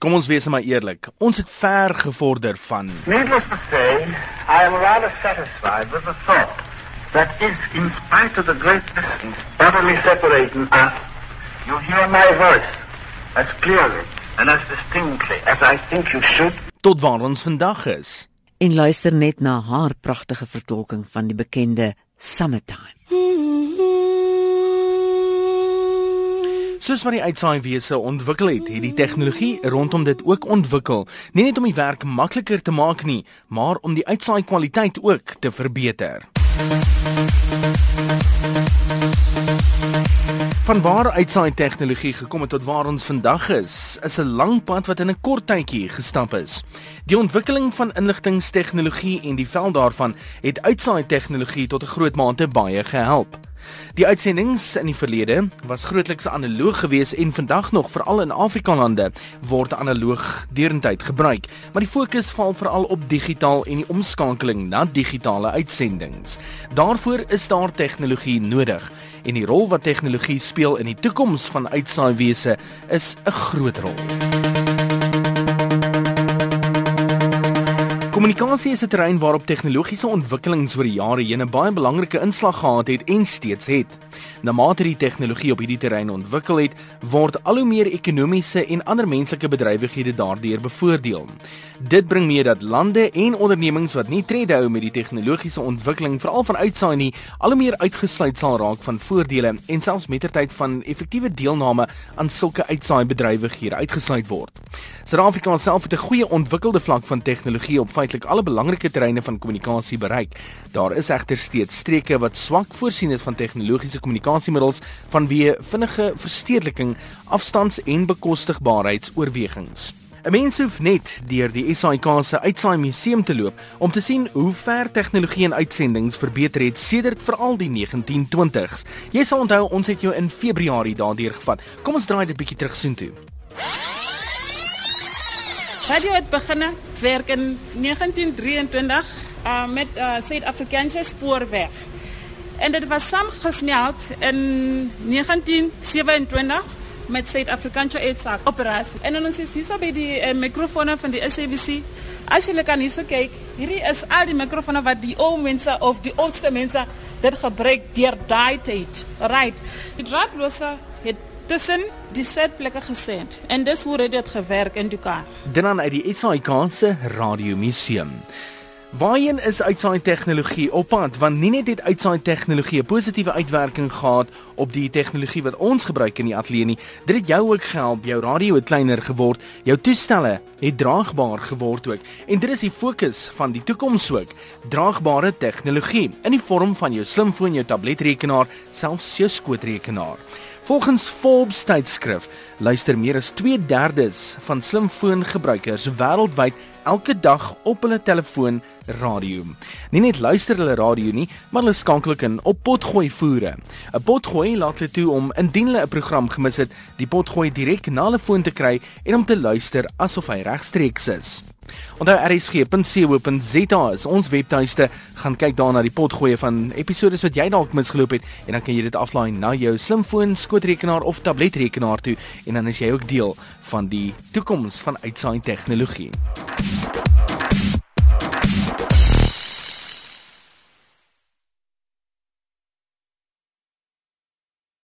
Kom ons wees maar eerlik. Ons het ver gevorder van Needless to say, I am rather satisfied with the thought that if, in spite of the great distance utterly separating us, you hear my voice as clearly and as distinctly as I think you should. tot waar ons vandag is. en luister net na haar pragtige vertolking van die bekende Summertime. Soos wat die uitsaaiwese ontwikkel het, het die tegnologie rondom dit ook ontwikkel, nie net om die werk makliker te maak nie, maar om die uitsaai kwaliteit ook te verbeter. Van waar uitsaai tegnologie gekom het tot waar ons vandag is, is 'n lang pad wat in 'n kort tydjie gestap is. Die ontwikkeling van inligtingstegnologie en die veld daarvan het uitsaai tegnologie tot 'n groot mate baie gehelp. Die uitsendings in die verlede was grootliks analoog geweest en vandag nog veral in Afrika lande word analoog deurentyd gebruik, maar die fokus val veral op digitaal en die omskakeling na digitale uitsendings. Daarvoor is daar tegnologie nodig en die rol wat tegnologie speel in die toekoms van uitsaaiwese is 'n groot rol. Kommunikasie is 'n terrein waarop tegnologiese ontwikkelings oor die jare heen 'n baie belangrike inslag gehad het en steeds het. Na mate die tegnologie op hierdie terrein ontwikkel het, word al hoe meer ekonomiese en ander menslike bedrywighede daardeur bevoordeel. Dit bring mee dat lande en ondernemings wat nie tred hou met die tegnologiese ontwikkeling veral van uitsaai nie, al hoe meer uitgesluit sal raak van voordele en selfs mettertyd van effektiewe deelname aan sulke uitsaai bedrywighede uitgesluit word. Suid-Afrika self het 'n goeie ontwikkelde vlak van tegnologie op feitelik alle belangrike terreine van kommunikasie bereik. Daar is egter steeds streke wat swak voorsien is van tegnologiese kommunikasiemiddels vanweë vinnige verstedeliking, afstands- en bekostigbaarheidsoorwegings. 'n Mens hoef net deur die SAIK se uitsaai museum te loop om te sien hoe ver tegnologie en uitsendings verbeter het sedert veral die 1920s. Jy sal onthou ons het jou in Februarie daardeur gevat. Kom ons draai dit bietjie terug soontoe. Radio het begin werk in 1923 uh, met uh, Suid-Afrikaanse spoorweg. En dit was saamgesneld in 1927 met Suid-Afrikaanse uitsaak operasie. En ons is hier so by die uh, mikrofone van die SABC. As jy kan hierso kyk, hierdie is al die mikrofone wat die ou mense of die oudste mense dit gebruik deur daai tyd. Right. Die draadloose het tussen die setplekke gesend. En dis hoe dit gewerk in Dukai. Dit dan uit die SAIK se radiomuseum. Waarheen is uitsaai tegnologie op pad want nie net het uitsaai tegnologie 'n positiewe uitwerking gehad op die tegnologie wat ons gebruik in die ateljee nie dit het jou ook gehelp jou radio het kleiner geword jou toestelle het draagbaar geword ook en dit is die fokus van die toekoms ook draagbare tegnologie in die vorm van jou slimfoon jou tabletrekenaar selfs jou skootrekenaar Volgens Forbes tydskrif luister meer as 2/3 van slimfoongebruikers wêreldwyd elke dag op hulle telefoon radio. Nie net luister hulle radio nie, maar hulle skakel ook in op potgooi voere. 'n Potgooi laat hulle toe om indien hulle 'n program gemis het, die potgooi direk na hulle foon te kry en om te luister asof hy regstreeks is. Onthou rsg.co.za is ons webtuiste. Gaan kyk daar na die potgoeie van episode wat jy dalk misgeloop het en dan kan jy dit aflaai na jou slimfoon, skootrekenaar of tabletrekenaar toe en dan is jy ook deel van die toekoms van uitsaai tegnologie.